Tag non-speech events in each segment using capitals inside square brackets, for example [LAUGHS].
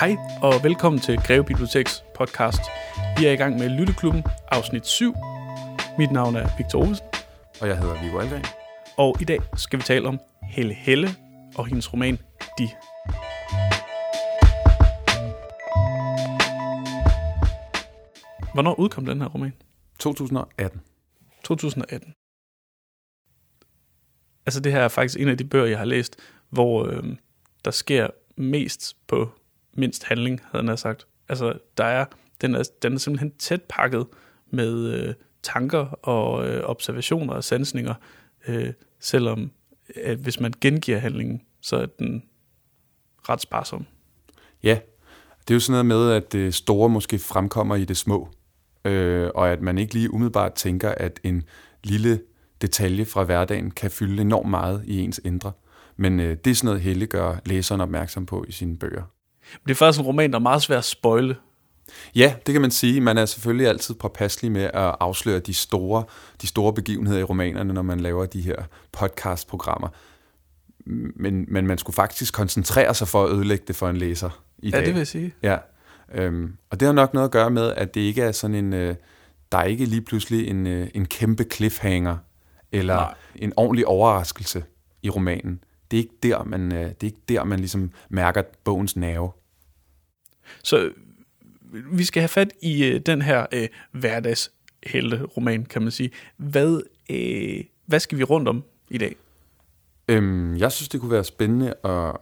Hej og velkommen til Greve Biblioteks podcast. Vi er i gang med Lytteklubben, afsnit 7. Mit navn er Victor Olsen, Og jeg hedder Viggo Algren. og i dag skal vi tale om Helle Helle og hendes roman De. Hvornår udkom den her roman? 2018. 2018. Altså det her er faktisk en af de bøger, jeg har læst, hvor øh, der sker mest på mindst handling, havde han sagt. Altså der er, den er, den er simpelthen tæt pakket med øh, tanker og øh, observationer og sansninger, øh, selvom at hvis man gengiver handlingen, så er den ret sparsom. Ja, det er jo sådan noget med, at det store måske fremkommer i det små, øh, og at man ikke lige umiddelbart tænker, at en lille detalje fra hverdagen kan fylde enormt meget i ens indre. Men øh, det er sådan noget, Helle gør læseren opmærksom på i sine bøger. Det er faktisk en roman, der er meget svær at spoile. Ja, det kan man sige. Man er selvfølgelig altid påpasselig med at afsløre de store, de store begivenheder i romanerne, når man laver de her podcastprogrammer. Men, men man skulle faktisk koncentrere sig for at ødelægge det for en læser i Ja, dag. det vil jeg sige. Ja, øhm, og det har nok noget at gøre med, at det ikke er sådan en, øh, der er ikke lige pludselig en, øh, en kæmpe cliffhanger, eller. Nej. en ordentlig overraskelse i romanen. Det er ikke der, man, øh, det er ikke der, man ligesom mærker bogens nerve. Så vi skal have fat i øh, den her øh, hverdagshelte-roman, kan man sige. Hvad, øh, hvad skal vi rundt om i dag? Øhm, jeg synes, det kunne være spændende at,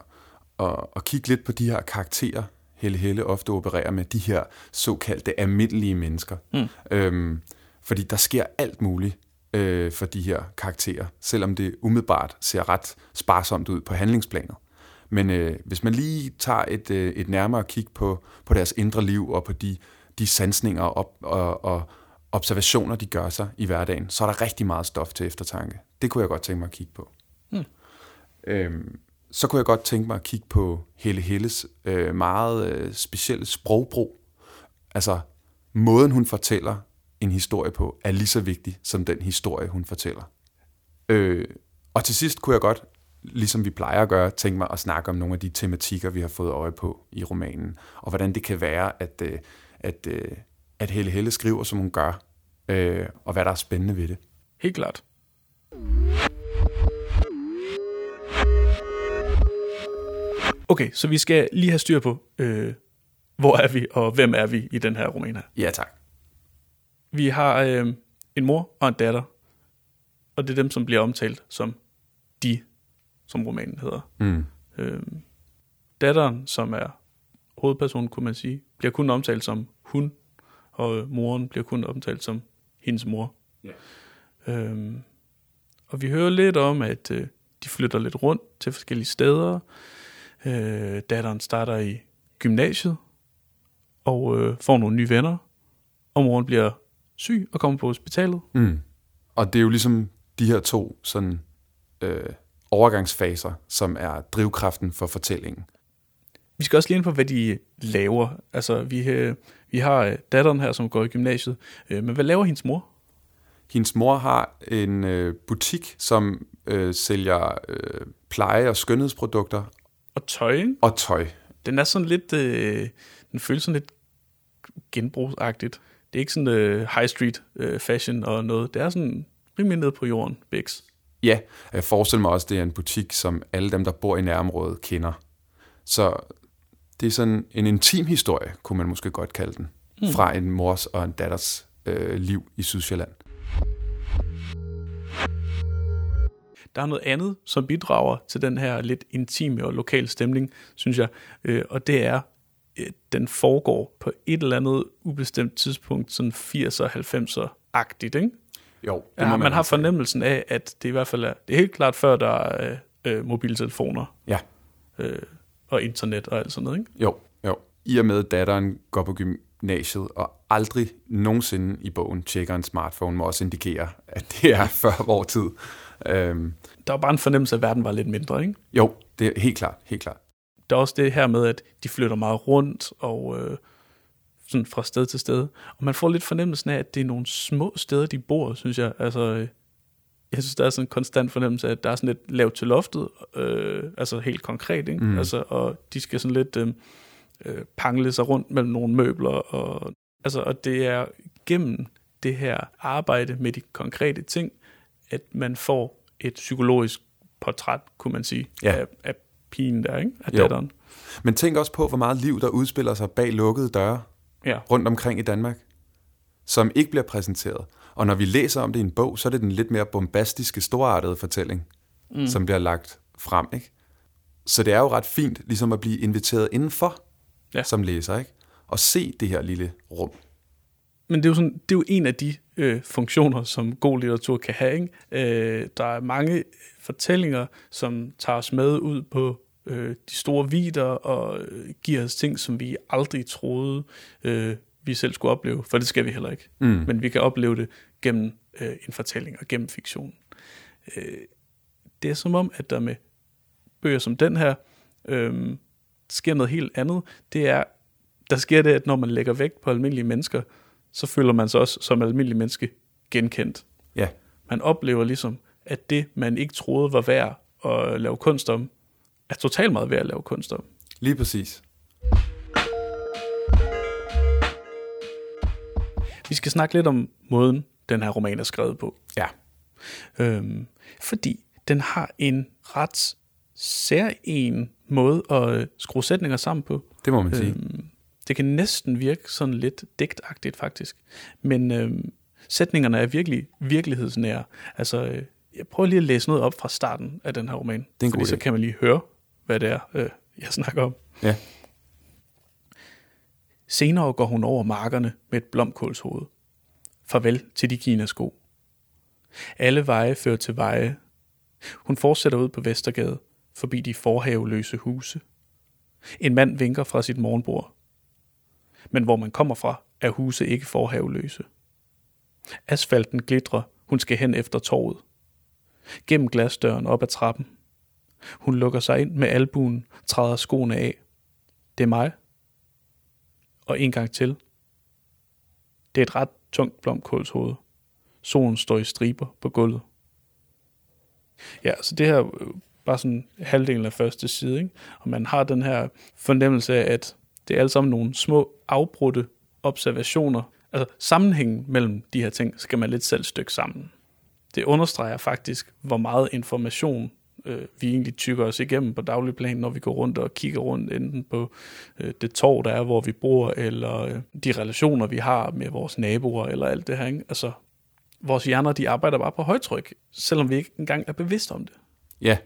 at, at kigge lidt på de her karakterer, Helle Helle ofte opererer med, de her såkaldte almindelige mennesker. Mm. Øhm, fordi der sker alt muligt øh, for de her karakterer, selvom det umiddelbart ser ret sparsomt ud på handlingsplanet. Men øh, hvis man lige tager et, øh, et nærmere kig på, på deres indre liv og på de, de sansninger og, op, og, og observationer, de gør sig i hverdagen, så er der rigtig meget stof til eftertanke. Det kunne jeg godt tænke mig at kigge på. Øhm, så kunne jeg godt tænke mig at kigge på Helle Helles øh, meget øh, specielle sprogbrug. Altså, måden hun fortæller en historie på, er lige så vigtig som den historie, hun fortæller. Øh, og til sidst kunne jeg godt, ligesom vi plejer at gøre, tænke mig at snakke om nogle af de tematikker, vi har fået øje på i romanen, og hvordan det kan være, at, øh, at, øh, at Helle Helle skriver, som hun gør, øh, og hvad der er spændende ved det. Helt klart. Okay, så vi skal lige have styr på, øh, hvor er vi, og hvem er vi i den her roman her. Ja, tak. Vi har øh, en mor og en datter, og det er dem, som bliver omtalt som som romanen hedder. Mm. Øh, datteren, som er hovedpersonen, kunne man sige, bliver kun omtalt som hun, og øh, moren bliver kun omtalt som hendes mor. Ja. Øhm, og vi hører lidt om, at øh, de flytter lidt rundt til forskellige steder. Øh, datteren starter i gymnasiet og øh, får nogle nye venner. Og moren bliver syg og kommer på hospitalet. Mm. Og det er jo ligesom de her to sådan, øh, overgangsfaser, som er drivkraften for fortællingen. Vi skal også lige ind på, hvad de laver. Altså, vi, øh, vi har øh, datteren her, som går i gymnasiet. Øh, men hvad laver hendes mor? Hendes mor har en øh, butik, som øh, sælger øh, pleje- og skønhedsprodukter Og tøj, ikke? og tøj. Den er sådan lidt... Øh, den føles sådan lidt genbrugsagtigt. Det er ikke sådan øh, high street øh, fashion og noget. Det er sådan rimelig ned på jorden, Bix. Ja, jeg forestiller mig også, at det er en butik, som alle dem, der bor i nærområdet, kender. Så det er sådan en intim historie, kunne man måske godt kalde den, mm. fra en mors og en datters øh, liv i Sydsjælland. Der er noget andet, som bidrager til den her lidt intime og lokale stemning, synes jeg. Øh, og det er, øh, den foregår på et eller andet ubestemt tidspunkt, sådan 80'er, 90'er-agtigt, ikke? Jo, det Ja, må man, man har fornemmelsen af, at det i hvert fald er, det er helt klart før, der er øh, mobiltelefoner Ja, øh, og internet og alt sådan noget, ikke? jo, jo. I og med, at datteren går på gymnasiet og aldrig nogensinde i bogen tjekker en smartphone, må også indikere, at det er [LAUGHS] før vor tid. Øhm, Der var bare en fornemmelse af, at verden var lidt mindre, ikke? jo, det er helt klart, helt klart. Der er også det her med, at de flytter meget rundt og øh, sådan fra sted til sted. Og man får lidt fornemmelsen af, at det er nogle små steder, de bor, synes jeg. Altså, øh, jeg synes, der er sådan en konstant fornemmelse af, at der er sådan lidt lavt til loftet, øh, altså helt konkret, ikke? Mm. Altså, og de skal sådan lidt, øh, øh, pangle sig rundt mellem nogle møbler. Og, altså, og det er gennem det her arbejde med de konkrete ting, at man får et psykologisk portræt, kunne man sige, Ja. af, af pigen der, ikke? af Jo. datteren. Men tænk også på, hvor meget liv, der udspiller sig bag lukkede døre Ja. rundt omkring i Danmark, som ikke bliver præsenteret. Og når vi læser om det i en bog, så er det den lidt mere bombastiske, storartede fortælling, mm. som bliver lagt frem. Ikke? Så det er jo ret fint ligesom at blive inviteret indenfor Ja. som læser, ikke? og se det her lille rum. Men det er jo, sådan, det er jo en af de øh, funktioner, som god litteratur kan have. Ikke? Øh, der er mange fortællinger, som tager os med ud på øh, de store vider og øh, giver os ting, som vi aldrig troede, øh, vi selv skulle opleve. For det skal vi heller ikke. Mm. Men vi kan opleve det gennem øh, en fortælling og gennem fiktion. Øh, det er som om, at der med bøger som den her, øh, sker noget helt andet. Det er, der sker det, at når man lægger vægt på almindelige mennesker, så føler man sig også som almindelig menneske genkendt. Ja, Man oplever ligesom, at det, man ikke troede var værd at lave kunst om, er totalt meget værd at lave kunst om. lige præcis. Vi skal snakke lidt om måden, den her roman er skrevet på. Ja, Øhm, fordi den har en ret særlig måde at øh, skrue sætninger sammen på. det må man sige. Øhm, det kan næsten virke sådan lidt digtagtigt faktisk. Men øhm, sætningerne er virkelig virkelighedsnære. Altså, øh, jeg prøver lige at læse noget op fra starten af den her roman. Det er en fordi god så idé. kan man lige høre, hvad det er, øh, jeg snakker om. Ja. Senere går hun over markerne med et blomkålshoved. Farvel til de kinasko. Alle veje fører til veje. Hun fortsætter ud på Vestergade, forbi de forhaveløse huse. En mand vinker fra sit morgenbord. Men hvor man kommer fra, er huse ikke forhaveløse. Asfalten glitrer, hun skal hen efter torvet. Gennem glasdøren op ad trappen. Hun lukker sig ind med albuen, træder skoene af. Det er mig. Og en gang til. Det er et ret tungt blomkålshoved. Solen står i striber på gulvet. Ja, så det her er bare sådan halvdelen af første side, ikke? og man har den her fornemmelse af, at det er alle sammen nogle små afbrudte observationer. Altså sammenhængen mellem de her ting skal man lidt selv stykke sammen. Det understreger faktisk, hvor meget information øh, vi egentlig tykker os igennem på daglig plan, når vi går rundt og kigger rundt enten på øh, det torv, der er, hvor vi bor, eller øh, de relationer, vi har med vores naboer, eller alt det her. Ikke? Altså, vores hjerner, de arbejder bare på højtryk, selvom vi ikke engang er bevidste om det. Ja,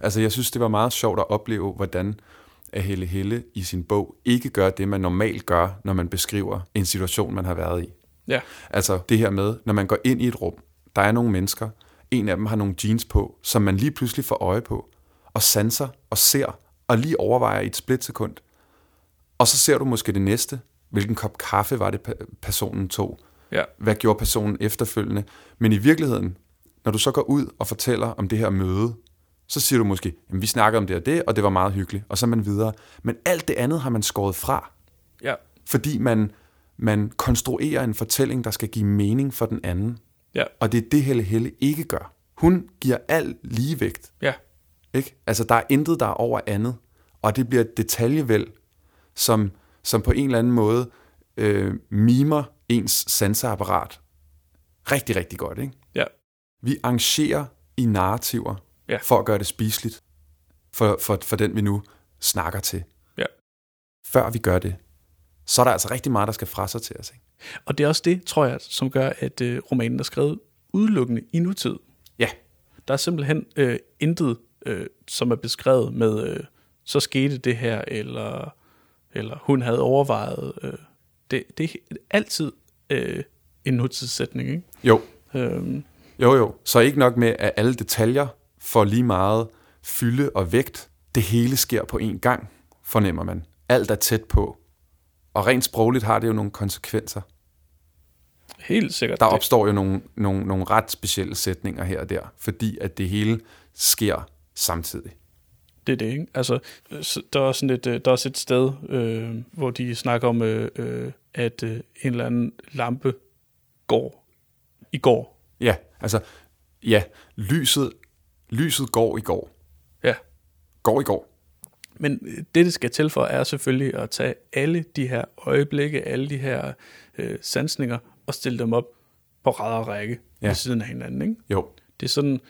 altså jeg synes, det var meget sjovt at opleve, hvordan at Helle Helle i sin bog ikke gør det, man normalt gør, når man beskriver en situation, man har været i. Ja, Altså det her med, når man går ind i et rum, der er nogle mennesker, en af dem har nogle jeans på, som man lige pludselig får øje på, og sanser og ser, og lige overvejer i et splitsekund. Og så ser du måske det næste. Hvilken kop kaffe var det, personen tog? ja, Hvad gjorde personen efterfølgende? Men i virkeligheden, når du så går ud og fortæller om det her møde, så siger du måske, at vi snakkede om det og det, og det var meget hyggeligt, og så er man videre. Men alt det andet har man skåret fra, ja, fordi man, man konstruerer en fortælling, der skal give mening for den anden. Ja, Og det er det, Helle Helle ikke gør. Hun giver al ligevægt. ja, Ikke? Altså, der er intet, der er over andet. Og det bliver et detaljevæld, som, som på en eller anden måde øh, mimer ens sanseapparat rigtig, rigtig godt. Ikke? ja, Vi arrangerer i narrativer Ja. for at gøre det spiseligt for, for, for den, vi nu snakker til. ja. Før vi gør det, så er der altså rigtig meget, der skal fra sig til os. Ikke? Og det er også det, tror jeg, som gør, at øh, romanen er skrevet udelukkende i nutid. Ja, Der er simpelthen øh, intet, øh, som er beskrevet med, øh, så skete det her, eller, eller hun havde overvejet. Øh, det, det er altid øh, en nutidssætning, ikke? jo, Øhm, Jo, jo. Så ikke nok med, at alle detaljer får lige meget fylde og vægt. Det hele sker på én gang, fornemmer man. Alt er tæt på. Og rent sprogligt har det jo nogle konsekvenser. helt sikkert. Der opstår jo nogle, nogle, nogle ret specielle sætninger her og der, fordi at det hele sker samtidig. Det er det, ikke? Altså, så der er også sådan et, øh, der er også et sted, øh, hvor de snakker om, øh, øh, at øh, en eller anden lampe går i går. Ja, altså, ja, lyset, lyset går i går. Ja, Går i går. Men det, det skal til for, er selvfølgelig at tage alle de her øjeblikke, alle de her øh, sansninger, og stille dem op på ræd og række ja. ved siden af hinanden. Ikke? Jo. Det er sådan,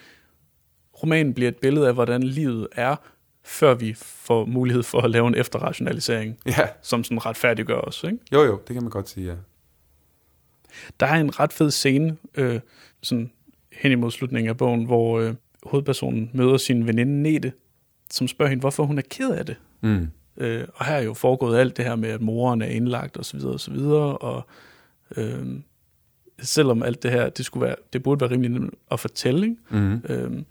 romanen bliver et billede af, hvordan livet er, før vi får mulighed for at lave en efterrationalisering, Ja, som sådan retfærdiggør os. Ikke? jo jo, det kan man godt sige, ja. Der er en ret fed scene, øh, sådan hen imod slutningen af bogen, hvor øh, hovedpersonen møder sin veninde Nete, som spørger hende, hvorfor hun er ked af det. Mm. Øh, og her er jo foregået alt det her med, at moren er indlagt og så videre og så videre, og øh, selvom alt det her, det, skulle være, det burde være rimelig nemt at fortælle, ikke? Mm. Øh,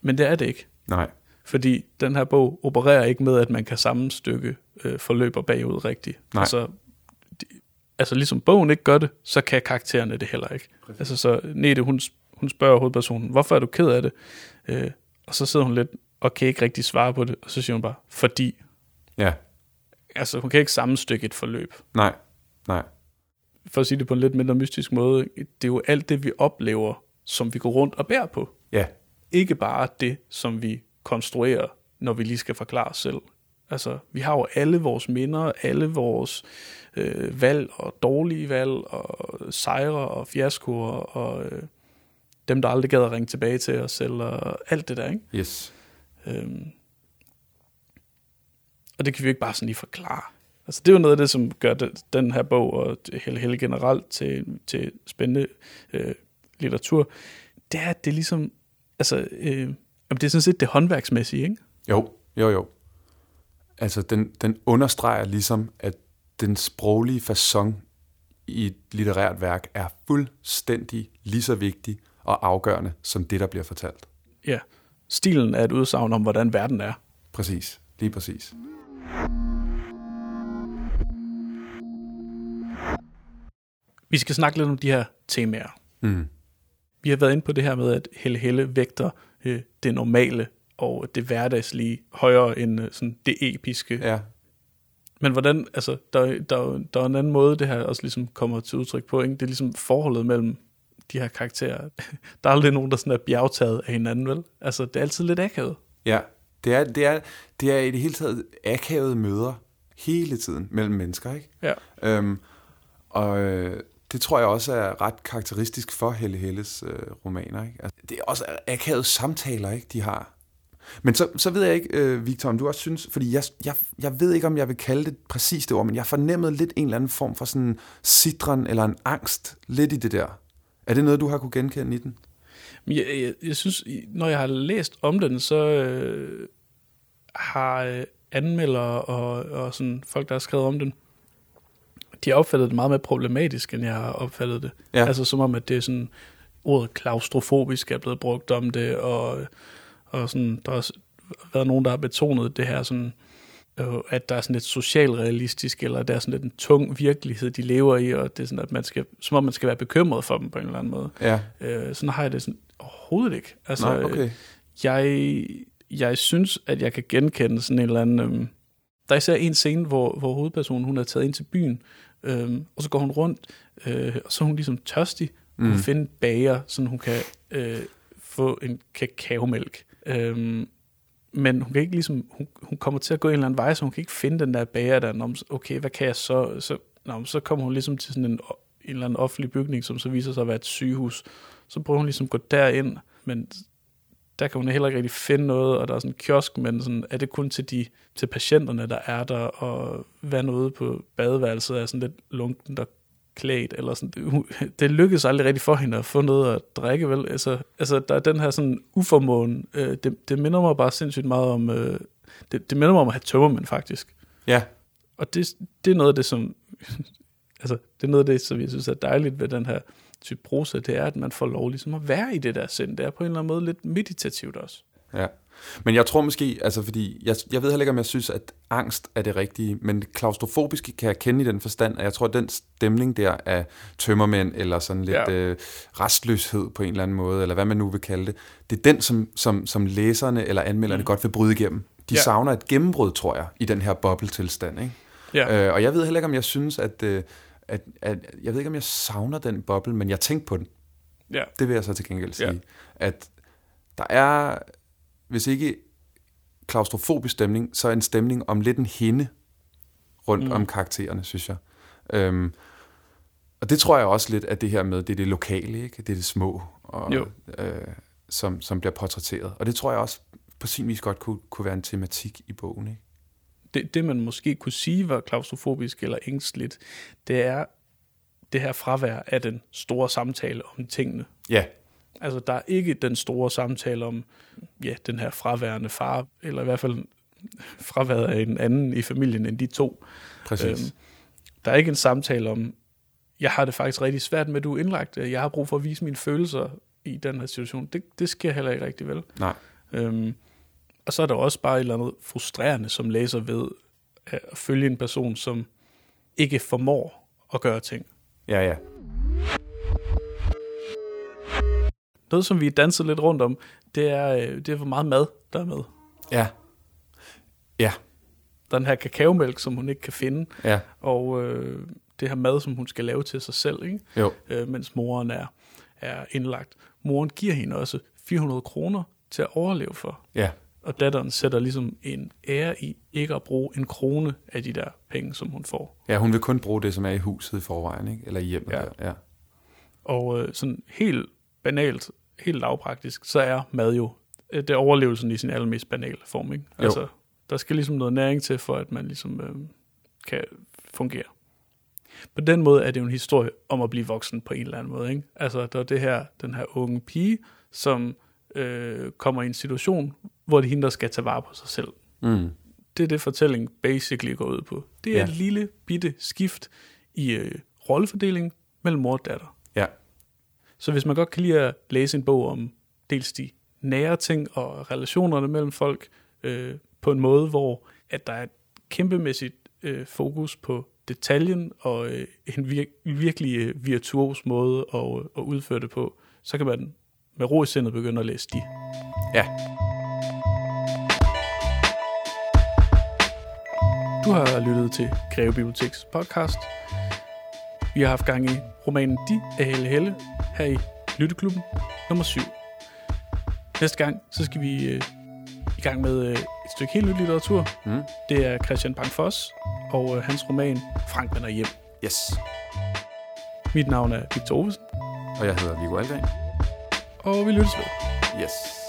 men det er det ikke. Nej, Fordi den her bog opererer ikke med, at man kan sammenstykke øh, forløb og bagud rigtigt. Nej. Altså, de, altså ligesom bogen ikke gør det, så kan karaktererne det heller ikke. Præcis. Altså så Nete, hun, hun spørger hovedpersonen, hvorfor er du ked af det? Øh, og så sidder hun lidt og kan ikke rigtig svare på det, og så siger hun bare, fordi. ja, Altså hun kan ikke sammenstykke et forløb. nej, nej, For at sige det på en lidt mindre mystisk måde, det er jo alt det, vi oplever, som vi går rundt og bærer på. ja, ikke bare det, som vi konstruerer, når vi lige skal forklare os selv. Altså, vi har jo alle vores minder, alle vores øh, valg og dårlige valg, og sejre og fiaskoer, og øh, dem, der aldrig gad at ringe tilbage til os, eller alt det der, ikke? yes, Øhm, og det kan vi jo ikke bare sådan lige forklare. Altså, det er jo noget af det, som gør den, den her bog, og hele, hele generelt til, til spændende øh, litteratur, det er, at det er ligesom, altså, øh, det er sådan set det håndværksmæssige, ikke? jo, jo, jo. Altså, den, den understreger ligesom, at den sproglige façon i et litterært værk er fuldstændig lige så vigtig og afgørende som det, der bliver fortalt. Ja. Stilen er et udsagn om, hvordan verden er. Præcis, lige præcis. Vi skal snakke lidt om de her temaer. Mm. Vi har været inde på det her med, at Helle Helle vægter øh, det normale og det hverdagslige højere end øh, sådan det episke. Ja, Men hvordan, altså, der, der, der er en anden måde, det her også ligesom kommer til udtryk på, ikke? Det er ligesom forholdet mellem de her karakterer. [LAUGHS] Der er aldrig nogen, der sådan er bjergtaget af hinanden, vel? Altså, det er altid lidt akavet. ja. Det er, det, er, det er i det hele taget akavede møder hele tiden mellem mennesker, ikke? Ja. Øhm, og øh, det tror jeg også er ret karakteristisk for Helle Helles øh, romaner. Ikke? Altså, det er også akavede samtaler, ikke, de har. Men så, så ved jeg ikke, øh, Victor, om du også synes, fordi jeg, jeg, jeg ved ikke, om jeg vil kalde det præcis det ord, men jeg fornemmede lidt en eller anden form for sådan sidren eller en angst lidt i det der. Er det noget, du har kunne genkende i den? Jeg, jeg, jeg synes, når jeg har læst om den, så øh, har øh, anmeldere og, og sådan folk, der har skrevet om den, de har opfattet det meget mere problematisk, end jeg har opfattet det. Ja. Altså som om, at det er sådan, ordet klaustrofobisk er blevet brugt om det, og, og sådan, der har været nogen, der har betonet det her sådan, øh, at der er sådan lidt socialrealistisk, eller der er sådan lidt en tung virkelighed, de lever i, og det er sådan, at man skal, som om man skal være bekymret for dem på en eller anden måde. Ja. Øh, sådan har jeg det sådan overhovedet ikke. Altså, Nej, okay. øh, jeg, jeg synes, at jeg kan genkende sådan en eller anden... Øhm, der er især en scene, hvor, hvor hovedpersonen hun er taget ind til byen, øhm, og så går hun rundt, øh, og så er hun ligesom tørstig. Hun Mm. finde en bager, så hun kan øh, få en kakaomælk. Øhm, men hun kan ikke ligesom, hun, hun kommer til at gå en eller anden vej, så hun kan ikke finde den der bager der. Nå, okay, hvad kan jeg så? Så, nå, så kommer hun ligesom til sådan en, en eller anden offentlig bygning, som så viser sig at være et sygehus. Så prøver hun ligesom at gå derind, men der kan hun heller ikke rigtig finde noget, og der er sådan en kiosk, men sådan, er det kun til, de, til patienterne, der er der, og hvad noget på badeværelset er sådan lidt lunken der klædt, eller sådan. Det, lykkedes aldrig rigtig for hende at få noget at drikke, vel? Altså, altså der er den her sådan uformåen, øh, det, det minder mig bare sindssygt meget om, øh, det, det minder mig om at have tømmermænd, faktisk. Ja, Og det, det er noget af det, som, [LAUGHS] altså, det er noget af det, som jeg synes er dejligt ved den her type prosa, det er, at man får lov ligesom at være i det der sind. Det er på en eller anden måde lidt meditativt også. Ja. Men jeg tror måske, altså fordi, jeg, jeg ved heller ikke, om jeg synes, at angst er det rigtige, men det klaustrofobiske kan jeg kende i den forstand, at jeg tror, at den stemning der af tømmermænd, eller sådan lidt Ja. øh, restløshed på en eller anden måde, eller hvad man nu vil kalde det, det er den, som, som, som læserne eller anmelderne mm. godt vil bryde igennem. De Ja. savner et gennembrud, tror jeg, i den her bobletilstand, ikke? Ja. Øh, og jeg ved heller ikke, om jeg synes, at, øh, at, at... Jeg ved ikke, om jeg savner den boble, men jeg tænkte på den. ja. Det vil jeg så til gengæld sige. Ja. At der er, hvis ikke klaustrofobisk stemning, så en stemning om lidt en hende rundt mm. om karaktererne, synes jeg. Øhm, og det tror jeg også lidt, at det her med, det er det lokale, ikke? det er det små, og, Jo. øh, som, som bliver portrætteret. Og det tror jeg også på sin vis godt kunne, kunne være en tematik i bogen. Ikke? det, det, man måske kunne sige var klaustrofobisk eller ængstligt, det er det her fravær af den store samtale om tingene. Ja, Altså, der er ikke den store samtale om, ja, den her fraværende far, eller i hvert fald fraværet af en anden i familien end de to. præcis. Øhm, der er ikke en samtale om, jeg har det faktisk rigtig svært med, at du er indlagt. Jeg har brug for at vise mine følelser i den her situation. Det, det sker heller ikke rigtig vel. Nej, Øhm, og så er der også bare et eller andet frustrerende som læser ved at følge en person, som ikke formår at gøre ting. ja, ja. Noget, som vi dansede lidt rundt om, det er, øh, det er hvor meget mad, der er med. Ja, ja, Der er den her kakaomælk, som hun ikke kan finde, ja, og øh, det her mad, som hun skal lave til sig selv, ikke? jo, Øh, mens moren er, er indlagt. Moren giver hende også 400 kroner til at overleve for. ja, Og datteren sætter ligesom en ære i ikke at bruge en krone af de der penge, som hun får. ja. Hun vil kun bruge det, som er i huset i forvejen, ikke? eller i hjemmet. Ja. Der. Ja. Og øh, sådan helt banalt, helt lavpraktisk, så er mad jo, øh, det er overlevelsen i sin allermest banale form. Ikke? Jo. Altså, der skal ligesom noget næring til, for at man ligesom øh, kan fungere. På den måde er det jo en historie om at blive voksen på en eller anden måde. Ikke? Altså, der er det her, den her unge pige, som øh, kommer i en situation, hvor det er hende, der skal tage vare på sig selv. Mm. Det er det, fortællingen basically går ud på. Det er Ja. et lille bitte skift i øh, rollefordelingen mellem mor og datter. Ja, så hvis man godt kan lide at læse en bog om dels de nære ting og relationerne mellem folk øh, på en måde, hvor at der er et kæmpemæssigt øh, fokus på detaljen og øh, en vir- virkelig øh, virtuos måde at, øh, at udføre det på, så kan man med ro i sindet begynde at læse de. ja. Du har lyttet til Greve Biblioteks podcast. Vi har haft gang i romanen De af Helle Helle her i Lytteklubben nummer 7. Næste gang, så skal vi øh, i gang med øh, et stykke helt nyt litteratur. Mm. Det er Christian Bang Foss og øh, hans roman Frank vender hjem. Yes. Mit navn er Victor Ovesen, Og jeg hedder Viggo Aldring. og vi lyttes ved. Yes.